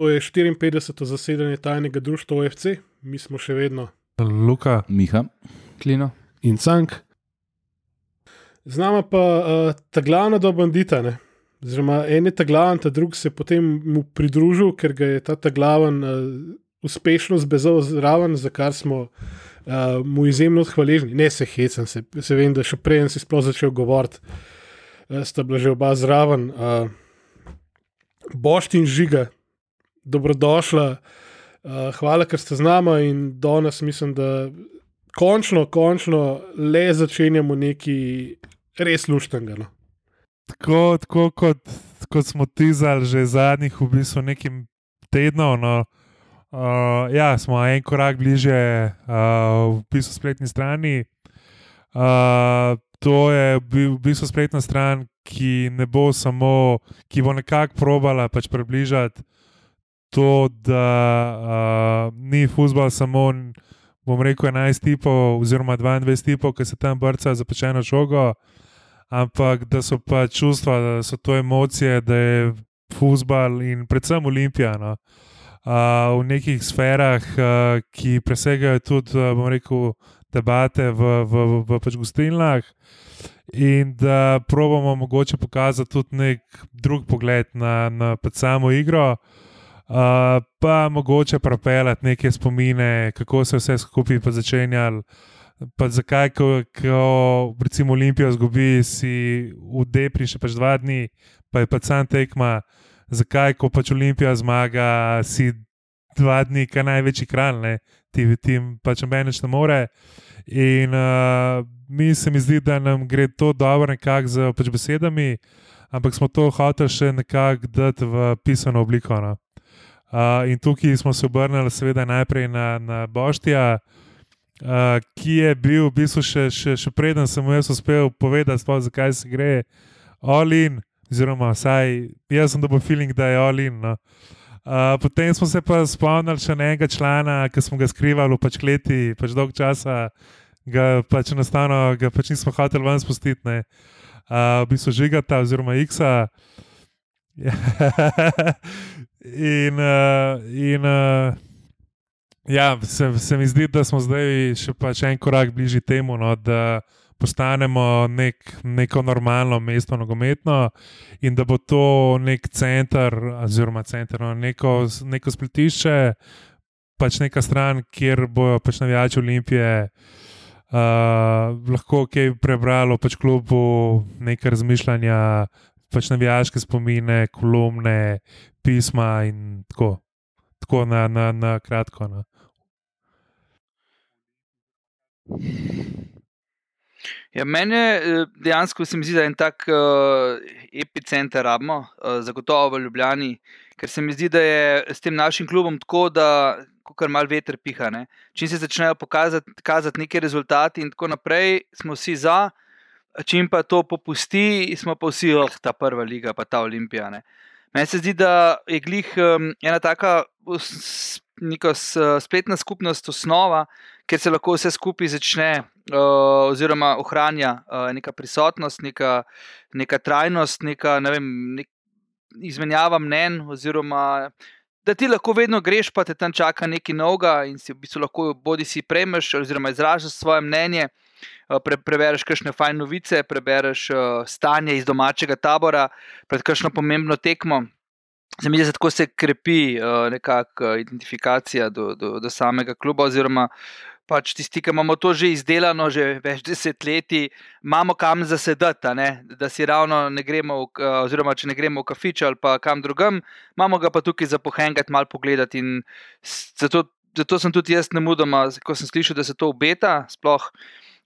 To je 54. zasedanje tajnega društva OFC, mi smo še vedno Luka, Miha. Klino. in cank. Z nama pa uh, ta glavna do bandita. Ne? Oziroma, en je ta glaven, ta drug se je potem mu pridružil, ker ga je ta, ta glaven uh, uspešno zbezal zraven, za kar smo uh, mu izjemno hvaležni. Ne se hecam, se, se vem, da še prej si sploh začel govoriti, uh, sta bila že oba zraven. Uh, Bošt in žiga, dobrodošla, uh, hvala, ker ste z nami in danes mislim, da končno, končno le začenjamo nekaj res luštnega. No. tako, tako kot, kot smo tizali že zadnjih v bistvu nekim tednom. No, uh, ja, smo en korak bliže uh, v bistvu spletni strani. Uh, to je v bistvu spletna stran, ki ne bo samo, ki bo nekako probala pač približati to, da uh, ni futbol samo, bom rekel, 11 tipov oziroma 22 tipov, ki se tam brca za pečeno žogo ampak da so pa čustva, da so to emocije, da je futbal in predvsem olimpijano. Uh, v nekih sferah, uh, ki presegajo tudi, uh, bom rekel, debate v, v, v, v pač gostilnah, in da probamo mogoče pokazati tudi nek drug pogled na, na pač samo igro, uh, pa mogoče propelati neke spomine, kako se vse skupaj pa začenjalo. Pa zakaj, ko, ko recimo Olimpijo zgubi, si v Depri še pač dva dni, pa je pač sam tekma, zakaj, ko pač Olimpija zmaga, si dva dni, kaj največji kralj, ne? ti tim pač nobeneč ne more. In uh, mi se mi zdi, da nam gre to dobro nekako z pač besedami, ampak smo to hoteli še nekako dati v pisano obliko. No? Uh, in tukaj smo se obrnili, seveda, najprej na, na Boštija. Uh, ki je bil, v bistvu, še, še, še preden sem mu jaz uspel povedati, sploh, zakaj se gre, all in, oziroma vsaj jaz sem dobil feeling, da je all in. No. Uh, potem smo se pa spomnili še enega člana, ki smo ga skrivali v pač kleti, pač dolg časa, ga pač enostavno ga pač nismo hoteli ven spustiti. ne. Uh, v bistvu žigata, oziroma X-a. in uh, in uh, Ja, se, se mi zdi, da smo zdaj še pač en korak bližje temu, no, da postanemo nek, neko normalno mesto nogometno in da bo to nek center, oziroma center, no, neko, neko spletišče, pač neka stran, kjer bojo pač navijači Olimpije uh, lahko kaj prebralo pač klubu, nekaj razmišljanja, pač navijaške spomine, kolumne, pisma in tako. Tako na, na, na kratko. No. Ja, meni je dejansko se mi zdi, da je en tak uh, epicenter rabimo, uh, zagotovo v Ljubljani, ker se mi zdi, da je s tem našim klubom tako, da kar mal veter piha. Ne? Čim se začnejo pokazati kazati neki rezultati in tako naprej, smo vsi za, čim pa to popusti, smo pa vsi, oh, ta prva liga, pa ta olimpija. Ne? Meni se zdi, da je glih um, ena taka neka spletna skupnost osnova, kjer se lahko vse skupaj začne, uh, oziroma ohranja uh, neka prisotnost, neka, neka trajnost, neka ne vem, nek, izmenjava mnen, oziroma da ti lahko vedno greš, pa te tam čaka nekaj novega in si v bistvu lahko bodi si prejmeš, oziroma izražaš svoje mnenje. uh, Pre, prebereš kakšne fajn novice, prebereš uh, stanje iz domačega tabora, pred kakšno pomembno tekmo. Se mi zdi, da tako se krepi uh, nekakšna identifikacija do, do, do samega kluba, oziroma pač tisti, ki imamo to že izdelano, že več desetletij, imamo kam zasedati, ne? da si ravno ne gremo, v, oziroma če ne gremo v kafič ali pa kam drugam, imamo ga pa tukaj za pohengati, malo pogledati. Zato, zato sem tudi jaz nemudoma, ko sem slišal, da se to obeta, sploh.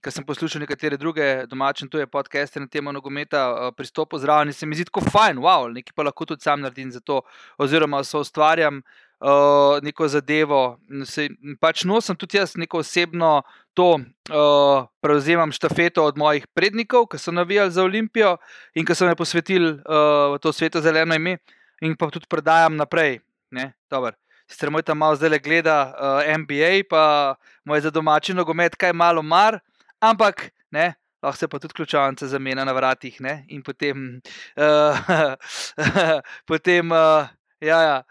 Ker sem poslušal nekatere druge domače, to je podcaste na temo nogometa, pristopil zraven in se mi zdi tako fajn, wow, nekaj pa lahko tudi sam naredim za to, oziroma so ustvarjam uh, neko zadevo. in Se, in pač nosim tudi jaz neko osebno to, uh, prevzemam štafeto od mojih prednikov, ki so navijali za Olimpijo in ki so me posvetili uh, v to sveto zeleno ime, in pa tudi predajam naprej. Sicer moj tam malo zdaj le gleda uh, NBA, pa moj za domači nogomet kaj malo mar, ampak ne. Lahko se pa tudi ključavnice zamenja na vratih, ne? in potem, uh, potem uh, Ja, ja.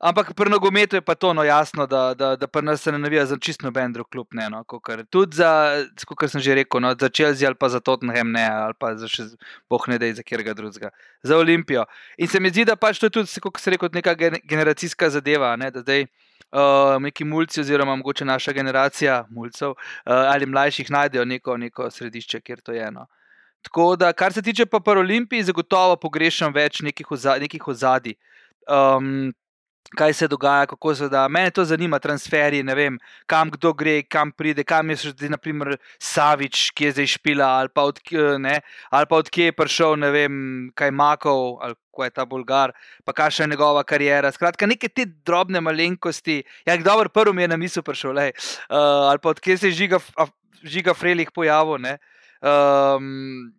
Ampak pri nogometu je pa to no, jasno, da, da, da pri nas se ne navija za čisto noben drug klub. Ne, no, kakor, tudi za, kot sem že rekel, no, za Chelsea ali pa za Tottenham, ne, ali pa za še boh ne dej za kjerga drugega, za Olimpijo. In se mi zdi, da pač to je tudi, kot se reče, neka generacijska zadeva. Ne, da zdaj uh, neki mulci, oziroma mogoče naša generacija mulcev uh, ali mlajših najdejo neko, neko središče, kjer to je eno. Tako da, kar se tiče pa Paralimpiji, zagotovo pogrešam več nekih ozadij um, kaj se dogaja, kako se da. Mene to zanima, transferi, ne vem, kam kdo gre, kam pride, kam je zdaj, naprimer, Savič, ki je zdaj špila, ali pa, od, ne, ali pa odkje je prišel, ne vem, kaj Makov, ali ko je ta Bulgar, pa kakšna je njegova karijera. Skratka, neke te drobne malenkosti. Ja, dobro, prvi mi je na misel prišel, uh, ali pa odkje se je žiga, žiga Frelih pojavil. Um,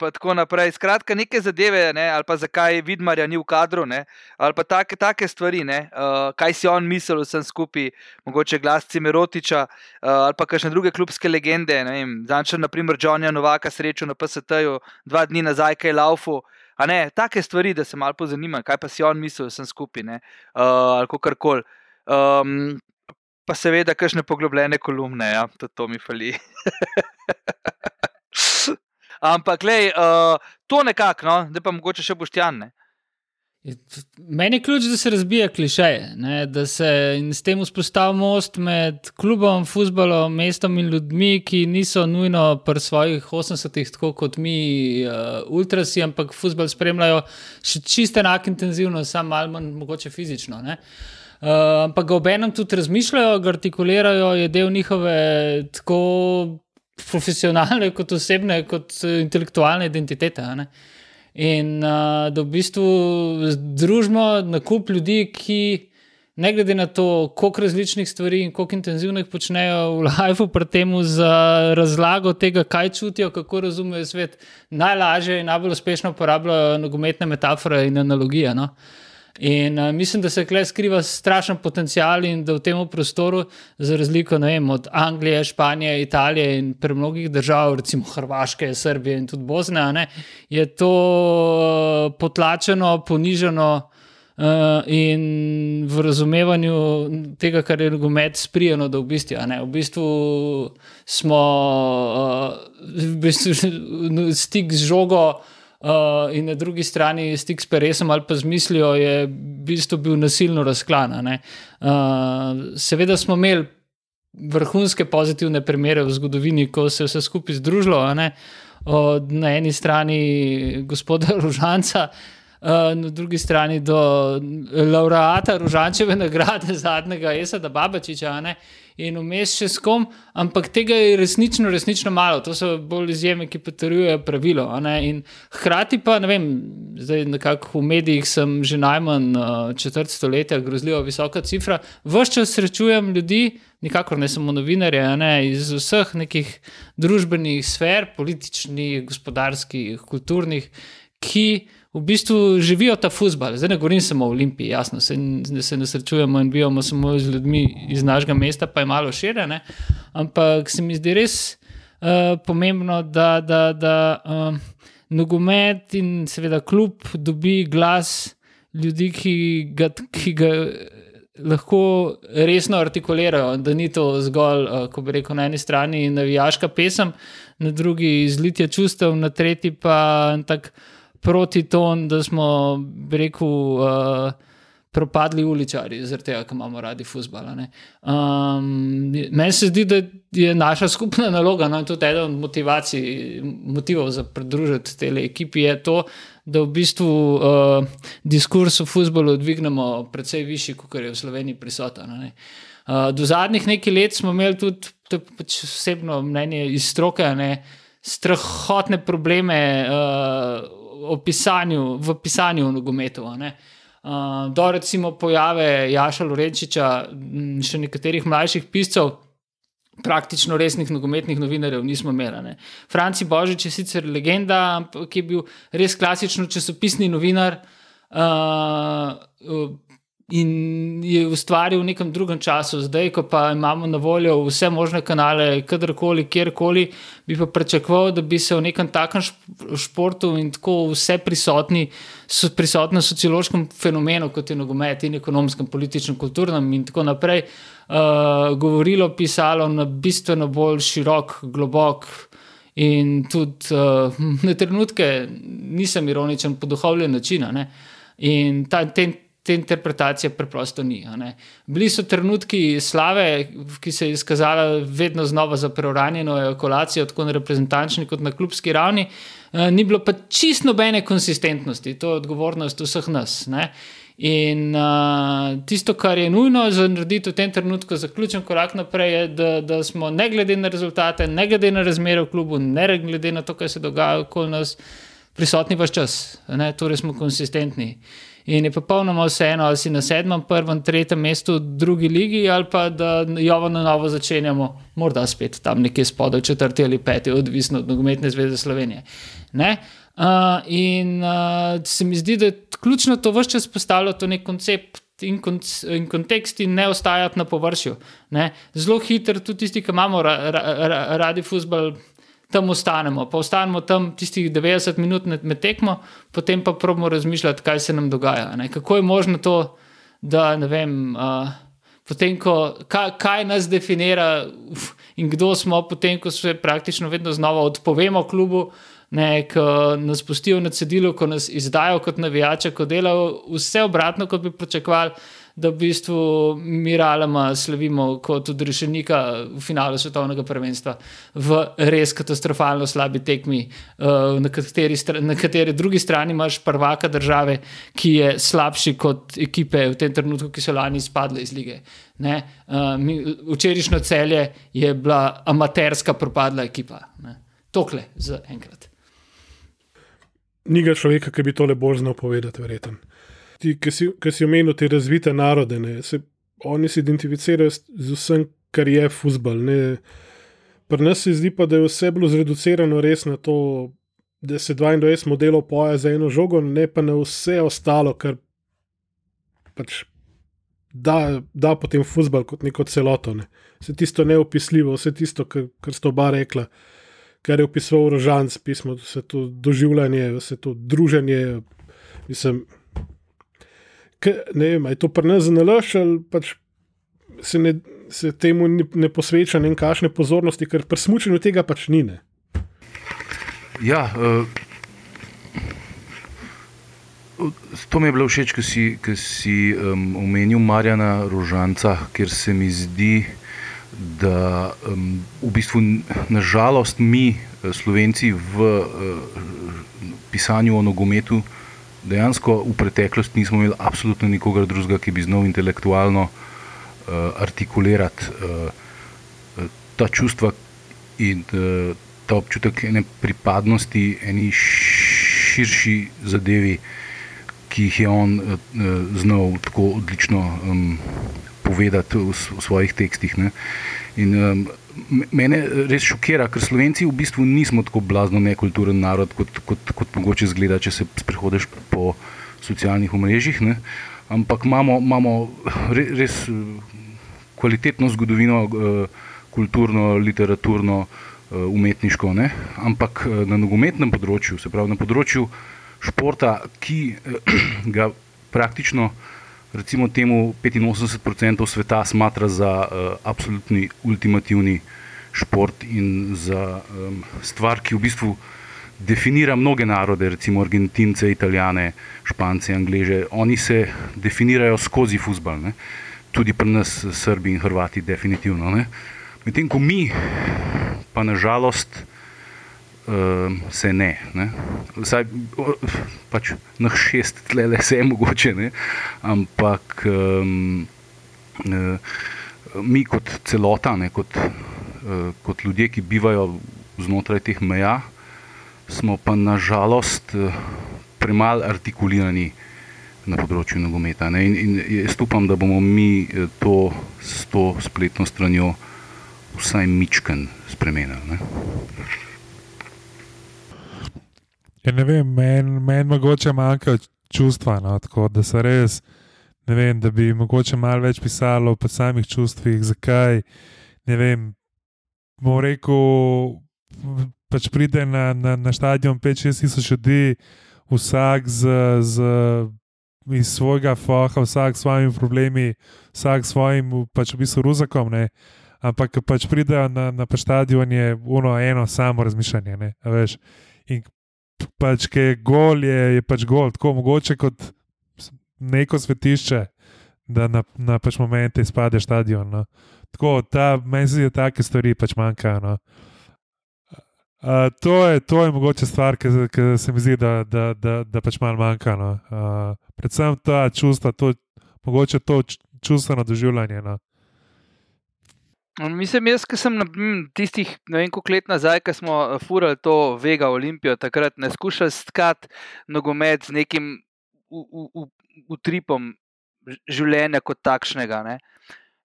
pa tako naprej. Skratka, neke zadeve, ne, ali pa zakaj Vidmarja ni v kadru, ne, ali pa take, take stvari, ne, uh, kaj si on mislil, vsem skupaj, mogoče glas Cimerotiča uh, ali pa kakšne druge klubske legende. Zanče, naprimer, Johnny Novaka srečo na PST-ju, dva dni nazaj, kaj je laufu. A ne, take stvari, da se malo pozanima, kaj pa si on mislil, vsem skupaj, ne, uh, ali kako koli. Um, pa seveda, kakšne poglobljene kolumne, ja, tudi to mi fali. Ampak, lej, uh, to nekako, no, da pa mogoče še boštjane. Meni je ključ, da se razbija klišeje, ne? da se s tem vzpostavi most med klubom, futbolom, mestom in ljudmi, ki niso nujno pri svojih 80-ih, tako kot mi, uh, ultrasi, ampak futbol spremljajo še čisto enako intenzivno, samo malo manj mogoče fizično. Uh, ampak ga obenem tudi razmišljajo, ga artikulirajo, je del njihove tako profesionalne, kot osebne, kot eh, intelektualne identitete. In uh, da v bistvu združimo na kup ljudi, ki ne glede na to, koliko različnih stvari in koliko intenzivno jih počnejo v lifeu, pri tem za razlago tega, kaj čutijo, kako razumejo svet, najlažje in najbolj uspešno uporabljajo nogometne metafore in analogije. No? Uh, In uh, mislim, da se tukaj skriva strašen potencial in da v tem prostoru, za razliko vem, od Anglije, Španije, Italije in pre mnogih držav, recimo Hrvaške, Srbije in tudi Bosne, ne, je to uh, potlačeno, poniženo. Uh, in v razumevanju tega, kar je nogomet, sprijeno, da v bistvu, ne, v bistvu smo uh, v bistvu stik z žogo, Uh, in na drugi strani stik s peresom ali pa z mislijo je v bistvu bil nasilno razklan. Uh, seveda smo imeli vrhunske pozitivne primere v zgodovini, ko se je vse skupaj združilo. Od na eni strani gospoda Ružanca, uh, na drugi strani do laureata Ružančeve nagrade zadnjega Esada Babačiča in vmes še s kom, ampak tega je resnično, resnično malo. To so bolj izjeme, ki potrjujejo pravilo. Hkrati pa, ne vem, zdaj nekako v medijih sem že najmanj uh, četrt stoletja, grozljivo visoka cifra. Vse čas srečujem ljudi, nikakor ne samo novinarje, ne, iz vseh nekih družbenih sfer, političnih, gospodarskih, kulturnih, ki v bistvu živijo ta futbol. Zdaj ne govorim samo o Olimpiji, jasno, se, se ne srečujemo in bivamo samo z ljudmi iz našega mesta, pa je malo širjene. Ampak se mi zdi res uh, pomembno, da, da, da uh, nogomet in seveda klub dobi glas ljudi, ki ga. Ki ga Lahko resno artikulirajo, da ni to zgolj, uh, ko bi rekel, na eni strani navijaška pesem, na drugi izlitje čustev, na tretji pa tako proti ton, da smo, rekel, uh, propadli uličari, zaradi tega, ker imamo radi futbol. Um, meni se zdi, da je naša skupna naloga, no, in tudi eden od motivacij, motivov za pridružiti tej ekipi je to. Da v bistvu uh, diskurs o futbolu dvignemo precej višji, kot je v Sloveniji prisoten. Uh, do zadnjih nekaj let smo imeli tudi, to je pač osebno mnenje iz stroke, ne, strahotne probleme uh, opisanju, v pisanju v nogometu. Uh, do recimo pojave Jaša Lorenčiča in še nekaterih mlajših piscev, praktično resnih nogometnih novinarjev nismo imeli. Franci Božič je sicer legenda, ki je bil res klasično časopisni novinar. Uh, in je ustvaril v nekem drugem času. Zdaj, pa imamo na voljo vse možne kanale, kadarkoli, kjerkoli, bi pa pričakoval, da bi se v nekem takem športu in tako vse prisotni, so prisotni v sociološkem fenomenu, kot je nogomet in ekonomskem, političnem, kulturnem in tako naprej, uh, govorilo, pisalo na bistveno bolj širok, globok. In tudi uh, na trenutke nisem ironičen, po duhovnem načinu. In ta, te, te interpretacije preprosto ni. Bili so trenutki slave, ki se je izkazala vedno znova za preuranjeno ejakulacijo, tako na reprezentančni kot na klubski ravni. Eh, ni bilo pa čisto nobene konsistentnosti, to je odgovornost vseh nas. Ne? In uh, tisto, kar je nujno za narediti v tem trenutku, zaključen korak naprej, je, da, da smo ne glede na rezultate, ne glede na razmere v klubu, ne glede na to, kaj se dogaja okoli nas, prisotni vse čas, ne? torej smo konsistentni. In je popolnoma vseeno, ali si na sedmem, prvem, tretjem mestu drugi ligi, ali pa da jo na novo začenjamo, morda spet tam nekje spodaj, četrti ali peti, odvisno od nogometne zveze Slovenije. Uh, in uh, se mi zdi, da je ključno to vse čas postavljati to nek koncept. In, kon in kontekst, in ne ostajati na površju. Ne? Zelo hitro, tudi tisti, ki imamo ra ra ra radi futbol, tam ostanemo, pa ostanemo tam tistih 90 minut med tekmo, potem pa pravimo razmišljati, kaj se nam dogaja. Ne? Kako je možno to, da ne vem, uh, potem, ko, kaj, kaj nas definira uf, in kdo smo, potem, ko se praktično vedno znova odpovemo klubu. Ne, ko nas pustijo na cedilu, ko nas izdajo kot navijače, ko delajo vse obratno, kot bi pričakovali, da v bistvu mi realoma slavimo kot odrešenika v finalu svetovnega prvenstva v res katastrofalno slabi tekmi, uh, na, kateri na kateri drugi strani imaš prvaka države, ki je slabši kot ekipe v tem trenutku, ki so lani izpadle iz lige. Uh, Včerajšnjo celje je bila amaterska propadla ekipa. Ne? Tokle za enkrat. Ni ga človeka, ki bi tole bolj znal povedati, verjetno ti, ki si, si omenil te razvite narode, ne, se, oni se identificirajo z vsem, kar je futbol. Pri nas se zdi pa, da je vse bilo zreducirano res na to, da se 22 modelov poje za eno žogo, ne pa na vse ostalo, kar pač da, da potem futbol kot neko celoto. Ne. Vse tisto neopisljivo, vse tisto, kar, kar ste oba rekla. Kar je opisoval Rožanc, pismo, vse to doživljanje, vse to druženje. Mislim, ne vem, je to pri nas zanalaš ali pač se, ne, se temu ne, ne posveča ne kakšne pozornosti, ker pri smutnju tega pač ni. Ne. Ja, uh, to mi je bilo všeč, ki si, ki si um, omenil Marjana Rožanca, ker se mi zdi, da um, v bistvu nažalost mi, Slovenci, v uh, pisanju o nogometu, dejansko v preteklosti nismo imeli absolutno nikogar drugega, ki bi znal intelektualno uh, artikulirati uh, ta čustva in uh, ta občutek ene pripadnosti, eni širši zadevi, ki jih je on uh, znal tako odlično um, povedati v, v svojih tekstih. Ne. In um, mene res šokira, ker Slovenci v bistvu nismo tako blazno nekulturen narod, kot, kot, kot mogoče zgleda, če se sprehodiš po socialnih omrežjih. Ne? Ampak imamo, imamo res kvalitetno zgodovino, eh, kulturno, literaturno, eh, umetniško. Ne? Ampak eh, na nogometnem področju, se pravi na področju športa, ki ga praktično recimo temu 85% sveta smatra za uh, absolutni ultimativni šport in za um, stvar, ki v bistvu definira mnoge narode, recimo Argentince, Italijane, Špance, Angleže. Oni se definirajo skozi futbal, tudi pri nas, Srbi in Hrvati, definitivno. Medtem ko mi, pa nažalost, se ne. ne? Vsaj, pač na šest tle le se je mogoče, ne? ampak um, uh, mi kot celota, ne, kot, uh, kot ljudje, ki bivajo znotraj teh meja, smo pa nažalost uh, premalo artikulirani na področju nogometa. In, in jaz upam, da bomo mi to s to spletno stranjo vsaj mičken spremenili. Ja, ne vem, meni men mogoče manjka čustva, no, tako da se res ne vem, da bi mogoče malo več pisalo o samih čustvih, zakaj. Ne vem, bom rekel, pač pride na, na, na stadion 5-6 tisoč ljudi, vsak z, z, iz svojega foha, vsak s svojimi problemi, vsak s svojim, pač v bistvu ruzakom. Ne? Ampak pač pridejo na, na stadion, je uno, eno samo razmišljanje. Ne? Veš. In pač, ki je gol, je, je pač gol, tako mogoče kot neko svetišče, da na, na pač momente izpade stadion. No. Tako, ta, meni se zdi, da take stvari pač manjkajo. No. Uh, to, je, to je mogoče stvar, ki se mi zdi, da, da, da, da pač malo manjka. No. Uh, predvsem ta čustva, to, mogoče to čustveno doživljanje. No. Mislim, jaz, ki sem na tistih, ne vem, koliko let nazaj, ko smo furali to Vega Olimpijo, takrat ne skušali stkati nogomet z nekim utripom življenja kot takšnega. Ne.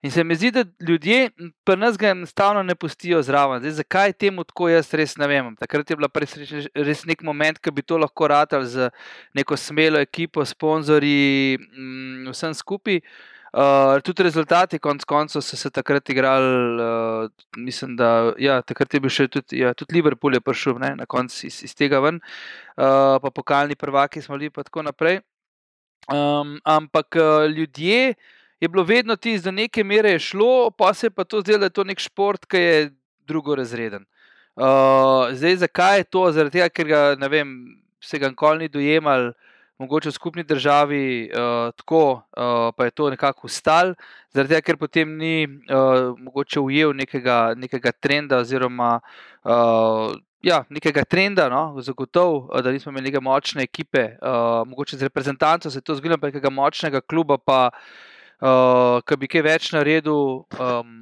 In se mi zdi, da ljudje pa nas ga enostavno ne pustijo zraven. Zdaj, zakaj temu tako, jaz res ne vem. Takrat je bila res nek moment, ki bi to lahko ratal z neko smelo ekipo, sponzorji, vsem skupaj. Uh, tudi rezultati, konc koncev, so se takrat igrali. Uh, mislim, da ja, takrat je bil še tudi, ja, tudi Liverpool, je prišel ne, na koncu iz, iz tega ven, uh, pa pokalni prvaki smo bili, pa tako naprej. Um, ampak uh, ljudje je bilo vedno ti, do neke mere je šlo, pa se je pa to zdelo, da je to nek šport, ki je drugorazreden. Uh, zdaj, zakaj je to? Zaradi tega, ker ga ne vem, se ga nikoli ni dojemal. Mogoče v skupni državi uh, tako, uh, pa je to nekako ustal, zaradi tega, ker potem ni uh, mogoče ujel nekega, nekega trenda, oziroma uh, ja, nekega trenda, no, zagotovo, da nismo imeli neke močne ekipe, uh, mogoče z reprezentanco se je to zgodilo, pa nekega močnega kluba, pa uh, ki bi kaj več naredil, um,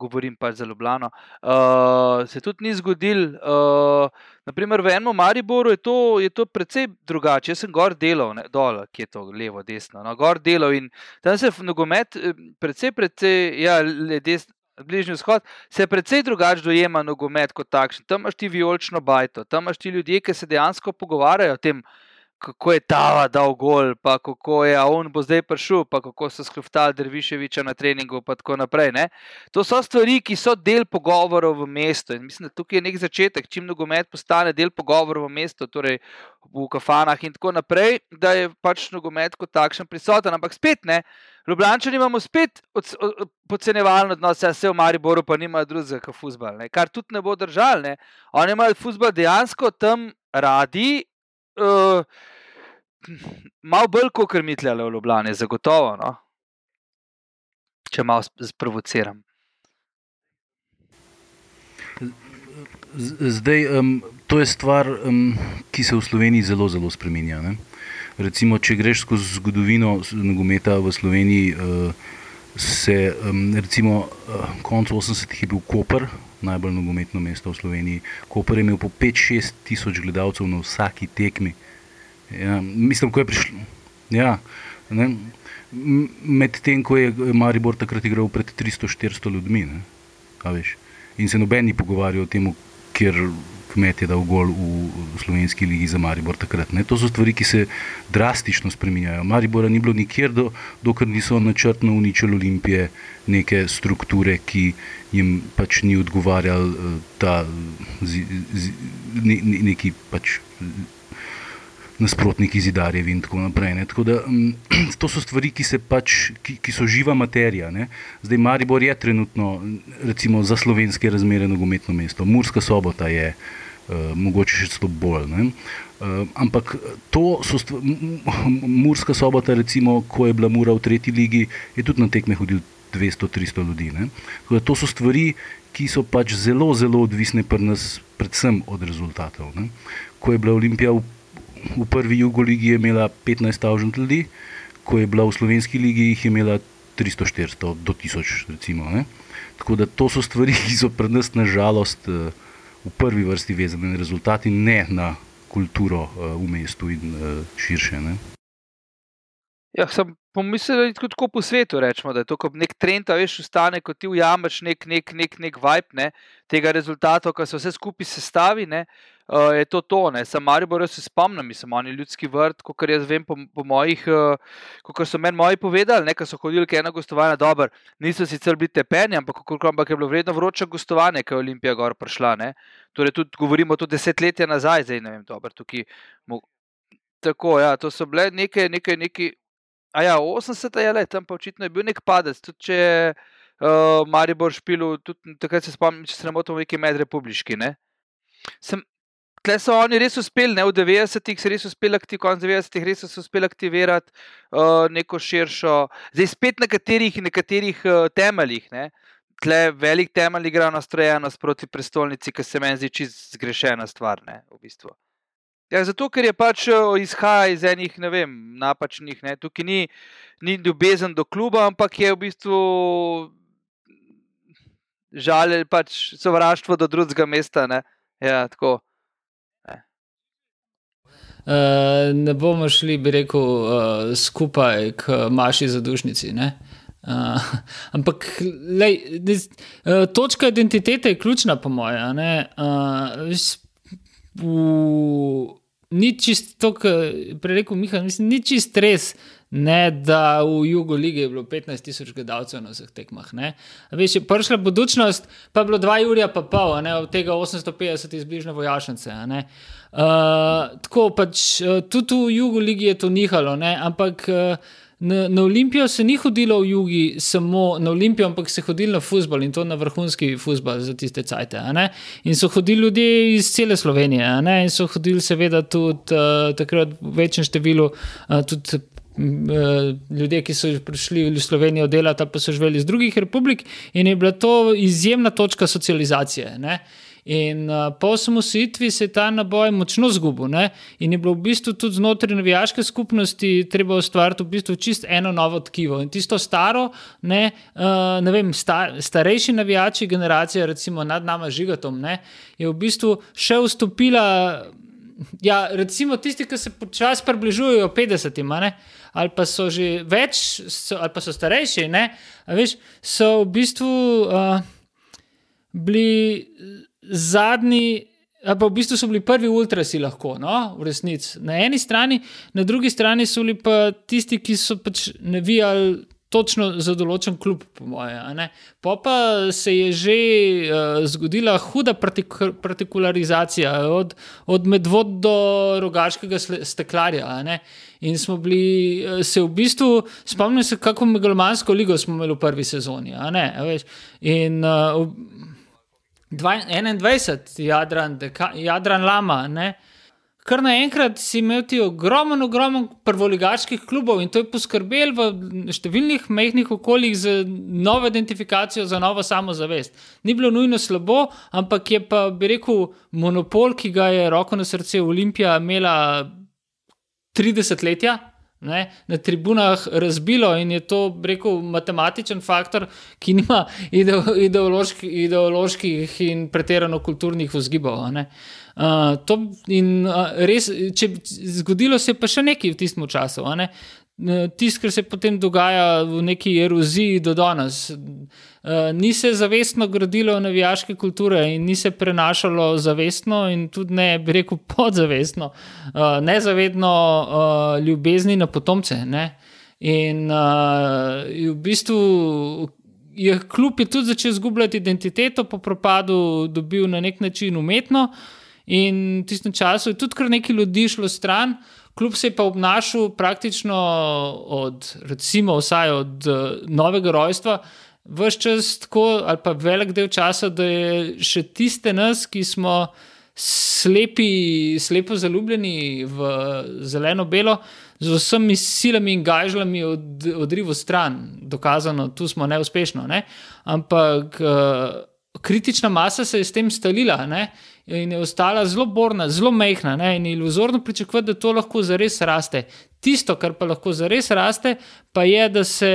govorim pač za Ljubljano, uh, se tudi ni zgodil. Uh, naprimer, v enem Mariboru je to, je to precej drugače. Jaz sem gor delal, ne, dol, ki je to levo, desno. No, gor delal in tam se nogomet, precej, precej, ja, le desno. Bližnji vzhod se precej drugače dojema nogomet kot takšen. Tam imaš ti vijolično bajto, tam imaš ti ljudje, ki se dejansko pogovarjajo o tem, kako je ta dal gol, pa kako je on bo zdaj prišel, pa kako so skruftali Derviševiča na treningu, in tako naprej. Ne? To so stvari, ki so del pogovorov v mestu. In mislim, da tukaj je nek začetek, čim nogomet postane del pogovorov v mestu, torej v kafanah in tako naprej, da je pač nogomet kot takšen prisoten. Ampak spet ne. Ljubljani imamo spet podcenevalno odnos, vse v Mariboru pa nimajo drugega kot futbol, kar tudi ne bo držal. Oni imajo futbol dejansko tam radi, uh, malo bolj kot krmitljale v Ljubljani, zagotovo. No? Če malo sprovociram. Zdaj, um, to je stvar, um, ki se v Sloveniji zelo, zelo spremenja. Ne? Recimo, če greš skozi zgodovino nogometa v Sloveniji, uh, se um, recimo uh, konec 80-ih je bil Koper, najbolj nogometno mesto v Sloveniji. Koper je imel po 5-6 tisoč gledalcev na vsaki tekmi. Ja, mislim, ko je prišlo. Ja, Medtem ko je Maribor takrat igral pred 300-400 ljudmi, in se noben ni pogovarjal o tem, ker kmet je dal gol v slovenski ligi za Maribor takrat. Ne? To so stvari, ki se drastično spremenjajo. Maribora ni bilo nikjer, do, dokler niso načrtno uničili Olimpije, neke strukture, ki jim pač ni odgovarjal eh, ta z, z, ne, ne, neki pač nasprotniki zidarjevi in tako naprej. Tako da, um, to so stvari, ki, pač, ki, ki so živa materija. Ne? Zdaj Maribor je trenutno recimo, za slovenske razmere nogometno mesto, Murska sobota je uh, mogoče še celo bolj. Uh, ampak to so stvari, Murska sobota, recimo, ko je bila Mura v tretji ligi, je tudi na tekme hodil 200-300 ljudi. To so stvari, ki so pač zelo, zelo odvisne pri nas, predvsem od rezultatov. Ne? Ko je bila Olimpija v v prvi Jugoligi je imela 15.000 ljudi, ko je bila v slovenski ligi, jih je imela 300-400 do 1000. Recimo, Tako da to so stvari, ki so pred nas nažalost eh, v prvi vrsti vezane na rezultati, ne na kulturo eh, v mestu in eh, širše. Ne? Ja, sem pomislil, da je tako, po svetu, rečemo, da je to kot nek trend, a veš, ustane, ko ti ujameš nek, nek, nek, nek vibe ne, tega rezultata, ko se vse skupaj sestavi, ne, uh, je to to. Ne. Sam Maribor, se spomnim, mislim, oni ljudski vrt, kot jaz vem po, po mojih, uh, kot so meni moji povedali, nekaj so hodili, ker je ena gostovanja dobro, niso sicer bili tepeni, ampak, ampak je bilo vredno vroče gostovanje, ko je Olimpija gor prišla. Ne. Torej, tudi govorimo to desetletje nazaj, zdaj ne vem, dobro, tukaj. Tako, ja, to so bile nekaj, nekaj, nekaj A ja, 80 je le, tam pa očitno je bil nek padec. Tudi če je uh, Maribor špil, tudi takrat se spomnim, če se ne motim, v neki medrepubliški. Ne? Sem, tle so oni res uspeli, ne v 90-ih, res uspeli aktivirati, konc 90-ih, res so uspeli aktivirati uh, neko širšo, zdaj spet na katerih, nekaterih uh, temeljih. Ne? Tle velik temelj igra nastrojenost proti prestolnici, ki se meni zdi čist zgrešena stvar. Ne, v bistvu. Ja, zato, ker je pač eh, izhaja iz enih ne vem, napačnih. Ne. Tukaj ni, ni ljubezen do kluba, ampak je v bistvu žal pač sovraštvo do drugega mesta. Ja. Uh, ne bomo šli, bi rekel, uh, skupaj k maši zadušnici. Uh, ampak, lej, točka identitete je ključna, po mojem. Uh, ni čisto je rekel Miha, mislim, ni čisto res. Ne, da v jugu lige je bilo 15 tisoč gledalcev na vseh tekmah. Veš, je prišla budučnost, pa je bilo 2 Jurija, pa pol, ne, od tega 850 iz bližnje vojašnice. Uh, tako pač tudi v jugu lige je to nihalo, ne, ampak. Uh, Na, na Olimpijo se ni hodilo v jugi, samo na Olimpijo, ampak se je hodilo na futbol in to na vrhunski futbol za tiste cajte. In so hodili ljudje iz cele Slovenije, in so hodili, seveda, tudi uh, takrat v večjem številu, uh, tudi uh, ljudje, ki so prišli v Slovenijo delati, pa so živeli iz drugih republik, in je bila to izjemna točka socializacije. Ne? In uh, po osamosvojitvi se je ta naboj močno zgubil. Ne? In je bilo v bistvu tudi znotraj navijaške skupnosti treba ustvariti v bistvu čist eno novo tkivo. In tisto staro, ne, uh, ne vem, sta, starejši navijači, generacija, recimo nad nami žigatom, ne, je v bistvu še vstopila. Ja, recimo tisti, ki se počasi približujejo 50-im, ali pa so že več, so, ali pa so starejši, ne, veš, so v bistvu uh, bili zadnji, pa v bistvu so bili prvi ultrasi lahko, no, v resnici. Na eni strani, na drugi strani so bili pa tisti, ki so pač navijali. Točno za določen klub, po mojem. Pa, pa se je že uh, zgodila huda partik partikularizacija, od, od medvod do rogaškega steklarja. In smo bili, uh, se v bistvu, spomnim se, kako megalomansko ligo smo imeli v prvi sezoni. In uh, 21, Jadran, deka, Jadran Lama. Ne? Kar naenkrat si imel ti ogromen, ogromen prvoligaških klubov in to je poskrbel v številnih mehkih okoljih za novo identifikacijo, za novo samozavest. Ni bilo nujno slabo, ampak je pa, bi rekel, monopol, ki ga je roko na srce Olimpija imela 30 letja ne, na tribunah razbilo in je to, rekel, matematičen faktor, ki nima ideološki, ideoloških in pretirano kulturnih vzgibov. Uh, in uh, res, če zgodilo se je pa še nekaj v tistem času. Tisto, kar se potem dogaja v neki eroziji do danes. Uh, ni se zavestno gradilo navijaške kulture in ni se prenašalo zavestno, in tudi ne, bi rekel, podzavestno, uh, nezavedno uh, ljubezni na potomce. Ne? In uh, v bistvu je kljub je tudi začel izgubljati identiteto, po propadu dobil na nek način umetno, in v tistem času je tudi kar nekaj ljudi šlo stran. Kljub se je pa obnašal praktično od, recimo, vsaj od uh, novega rojstva, vse čas tako, ali pa velik del časa, da je še tiste nas, ki smo slepi, slepo zaljubljeni v zeleno-belo, z vsemi silami in gajžljami od, odrivo stran, dokazano, tu smo neuspešni. Ne? Ampak uh, kritična masa se je s tem stalila. Ne? In je ostala zelo borna, zelo mehna, ne? in iluzorno pričakovati, da to lahko zares raste. Tisto, kar pa lahko zares raste, pa je, da se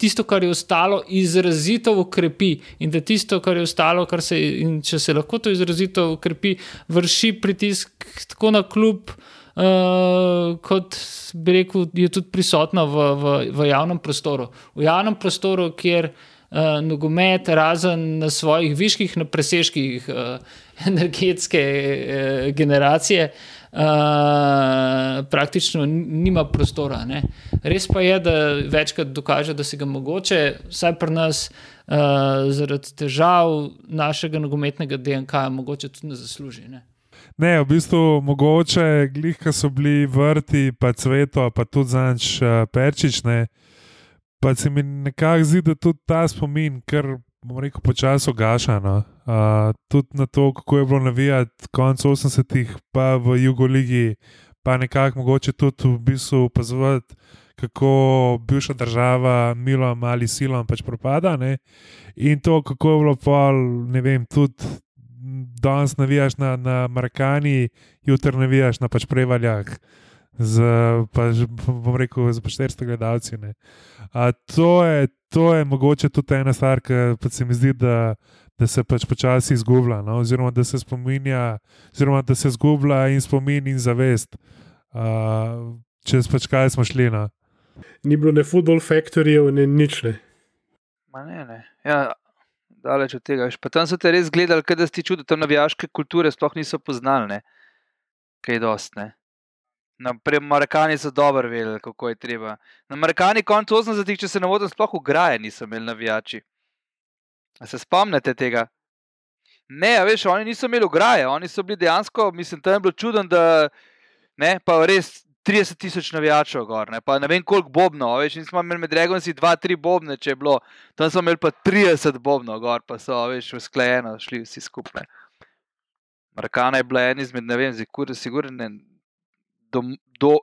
tisto, kar je ostalo, izrazito ukrepi. In da tisto, kar je ostalo, kar se, če se lahko to izrazito ukrepi, vrši pritisk tako na klub. uh, kot bi rekel, je tudi prisotno v, v, v javnem prostoru. V javnem prostoru, kjer uh, nogomet, razen na svojih viških, na presežkih uh, energetske uh, generacije, uh, praktično nima prostora. Ne. Res pa je, da večkrat dokaže, da se ga mogoče, vsaj pri nas, uh, zaradi težav našega nogometnega DNK, mogoče tudi ne zasluži. Ne. Ne, v bistvu mogoče, glih, ki so bili vrti, pa cveto, pa tudi zanč uh, perčične. Pa se mi nekako zdi, da tudi ta spomin, ker bomo rekel, počasi gaša. No? Uh, tudi na to, kako je bilo navijati konec 80-ih, pa v Jugoligi, pa nekako mogoče tudi v bistvu opazovati, kako bivša država, milo ali silom pač propada. Ne? In to, kako je bilo pol, ne vem, tudi danes navijaš na, na Marakani, jutri navijaš na pač prevaljah. Z, pa, bom rekel, z 400 gledalci. To je, to je mogoče tudi ena stvar, ki se mi zdi, da, da se pač počasi izgublja, no? oziroma da se spominja, oziroma da se izgublja in spomin in zavest, uh, čez pač kaj smo šli. No? Ni bilo ne football factorjev, ne nič. Ne. Ne, ne. Ja, daleč od tega. Pa tam so te res gledali, da si čudil, da tam navijaške kulture sploh niso poznali, ne? kaj je dost. Ne? Na Marakani so dobro vedeli, kako je treba. Na Marakani, konec 80-ih, če se ne motim, sploh ugraje niso imeli navijači. A se spomnite tega? Ne, veš, oni niso imeli ugraje, oni so bili dejansko, mislim, tam je bilo čudno, da ne, pa res 30 tisoč navijačev, gor, ne, pa ne vem koliko bobno, več nismo imeli med Regonci 2-3 bobne, če je bilo, tam smo imeli pa 30 bobno, gor, pa so več usklajeno, šli vsi skupaj. Markana je bila en izmed, ne vem, zikur, sigurne, dom, do,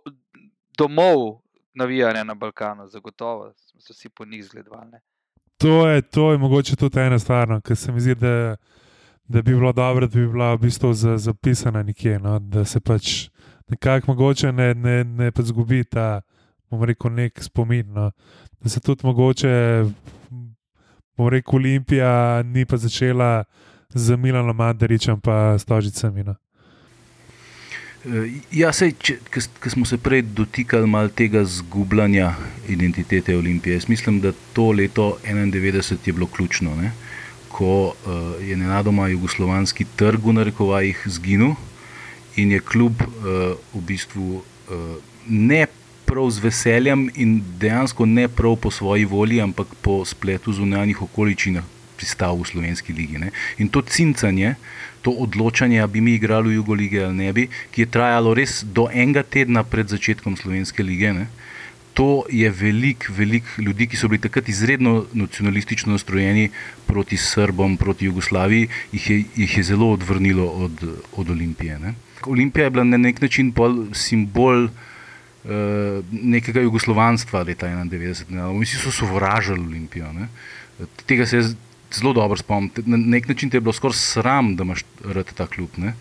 domov navijanja na Balkanu, zagotovo se vsi po njih zgledovali. To je, to je mogoče tudi ena stvar, no, ker se mi zdi, da, da bi bilo dobro, da bi bila v bistvu zapisana nekje, no, da se pač nekako mogoče ne, ne, ne pa zgubi ta, bomo rekel, nek spomin. No. Da se tudi mogoče, bomo rekel, Olimpija ni pa začela z Milanom Mandaričem pa Stožicami. No. Ja, sej, če, ki smo se prej dotikali malo tega zgubljanja identitete Olimpije. Jaz mislim, da to leto 91 je bilo ključno, ne? ko uh, je nenadoma jugoslovanski trg v narekovajih zginil in je kljub uh, v bistvu uh, ne prav z veseljem in dejansko ne prav po svoji volji, ampak po spletu zunanjih okoliščin pristal v slovenski ligi. Ne. In to cincanje, to odločanje, ali bi mi igrali v Jugo lige ali ne bi, ki je trajalo res do enega tedna pred začetkom slovenske lige. Ne. To je velik, velik ljudi, ki so bili takrat izredno nacionalistično nastrojeni proti Srbom, proti Jugoslaviji, jih je, jih je zelo odvrnilo od, od Olimpije. Ne. Olimpija je bila na nek način simbol uh, nekega jugoslovanstva leta 1991. Vsi so sovražili Olimpijo. Ne. Tega se zelo dobro spomnim. Na nek način te je bilo skoraj sram, da imaš rad ta klub. Ne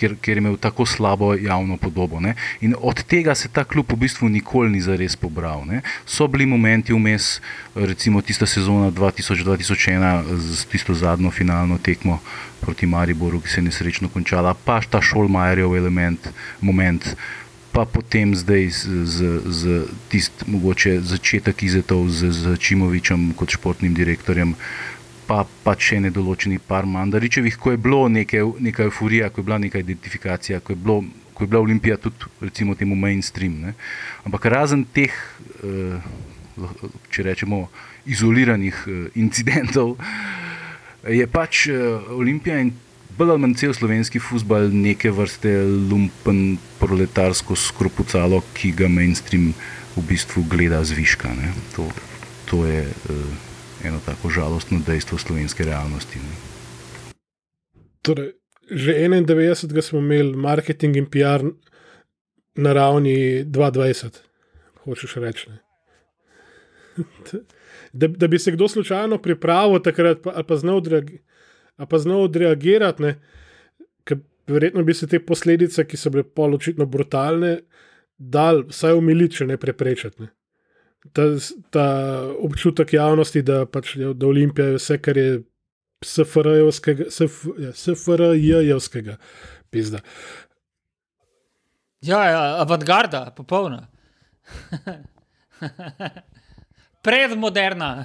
ker, ker je imel tako slabo javno podobo. Ne? In od tega se ta klub v bistvu nikoli ni zares pobral. Ne? So bili momenti vmes, recimo tista sezona 2000-2001 z tisto zadnjo finalno tekmo proti Mariboru, ki se je nesrečno končala, pa ta Šolmajerjev element, moment. Pa potem zdaj z, z, z tistim, mogoče začetek izetov z, z Čimovičem kot športnim direktorjem, uh, pa, pa še ne določeni par mandaričevih, ko je bilo neke, neka euforija, ko je bila neka identifikacija, ko je, bilo, ko je bila Olimpija tudi, recimo, temu mainstream. Ne. Ampak razen teh, eh, če rečemo, izoliranih eh, incidentov, je pač eh, Olimpija in bolj ali manj cel slovenski futbol neke vrste lumpen proletarsko skropucalo, ki ga mainstream v bistvu gleda zviška. To, to je. Eh, eno tako žalostno dejstvo slovenske realnosti. Ne. Torej, že 91. smo imeli marketing in PR na ravni 22, hočeš reči. Da, da bi se kdo slučajno pripravil takrat, pa, pa znal odreagirati, verjetno bi se te posledice, ki so bile poločitno brutalne, dal vsaj umiliti, če ne preprečiti. Ne ta, ta občutek javnosti, da pač da Olimpija je vse, kar je SFR-jevskega, SFR-jevskega, pizda. Ja, ja avantgarda, popolna. Predmoderna.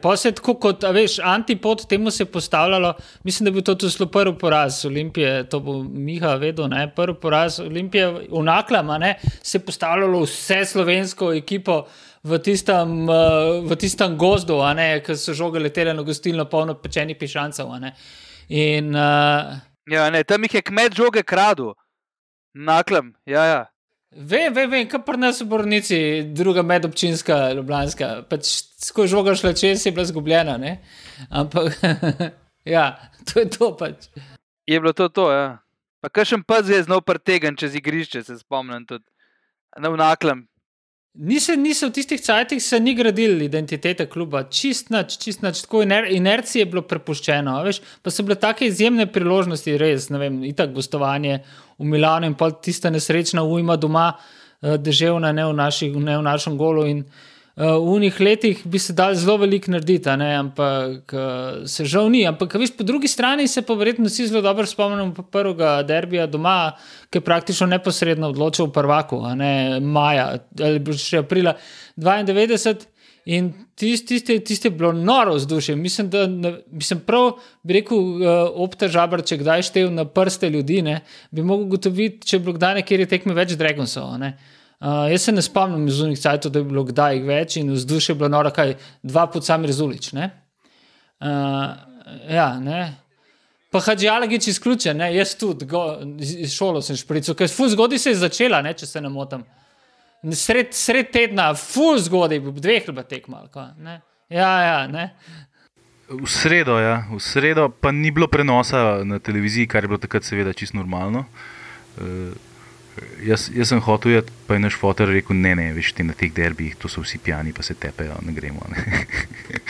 Pa se tako kot, veš, antipod temu se je postavljalo, mislim, da bi to tudi zelo prvi poraz Olimpije, to bo Miha vedel, ne, prvi poraz Olimpije v Naklama, ne, se je postavljalo vse slovensko ekipo v tistem, uh, v tistem gozdu, ki so žoge letele na gostilno polno pečenih pišancev, ne. In, uh, Ja, ne, tam jih je kmet žoge kradu, naklam, ja, ja. Vem, vem, vem, kaj pri nas v Bornici, druga medobčinska, ljubljanska. Pač, ko žoga šla čez, je bila zgubljena. Ne? Ampak, ja, to je to pač. Je bilo to, to ja. Pa kakšen pes je znal pretegen čez igrišče, se spomnim tudi. Na vnaklem. Niso, niso v tistih cajtih se ni gradili identitete kluba, čist nič, čist nič, tako iner, inercije je bilo prepuščeno. Veš, pa so bile take izjemne priložnosti, res, ne vem, itak gostovanje v Milano in pa tista nesrečna ujma doma, uh, deževna, ne v, naši, ne v našem golu. In, uh, v unih letih bi se dal zelo veliko narediti, ampak uh, se žal ni. Ampak, veš, po drugi strani se pa verjetno vsi zelo dobro spomnimo prvega derbija doma, ki je praktično neposredno odločil v prvaku, ne maja ali še aprila 92. In tisti, tisti, tisti je bilo noro vzdušje. Mislim, da sem prav, bi rekel, uh, opta žabr, če kdaj štev na prste ljudi, ne, bi mogel ugotoviti, če je bilo kdaj nekje tekme več Dragonsov. Uh, jaz se ne spomnim iz unih cajtov, da je bilo kdaj več in vzdušje je bilo noro, kaj dva put sami rezulič. Uh, ja, ne. Pa Hadži Alagič izključen, ne? jaz tudi, go, šolo sem špricil, ker fuz zgodi se je začela, ne? če se ne motim. Sred, sred tedna, fuz zgodi, dveh leba tekmal. Ja, ja, ne. V sredo, ja. v sredo pa ni bilo prenosa na televiziji, kar je bilo takrat seveda čisto normalno. Uh, jaz, jaz sem hotel, jed, pa je naš fotor rekel: ne, ne, veš, ti na teh derbih, to so vsi pijani, pa se tepejo, ne gremo. Ne.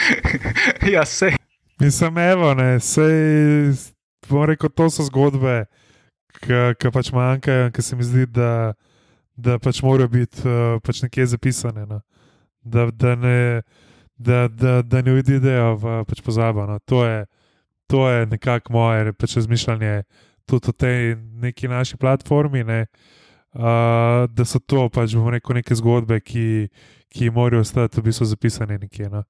ja, se. Nisem evo, ne, sej, bom rekel, to so zgodbe, ki pač manjkajo, ki se mi zdi, da, da pač morajo biti uh, pač nekje zapisane. No. Da, da ne. Da, da, da ne odidejo v pač pozabo. No. To, je, to je nekako moje pač razmišljanje tudi o tej neki naši platformi. Ne. Uh, da so to pač rekel, neke zgodbe, ki, ki morajo ostati v bistvu zapisane nekje. No.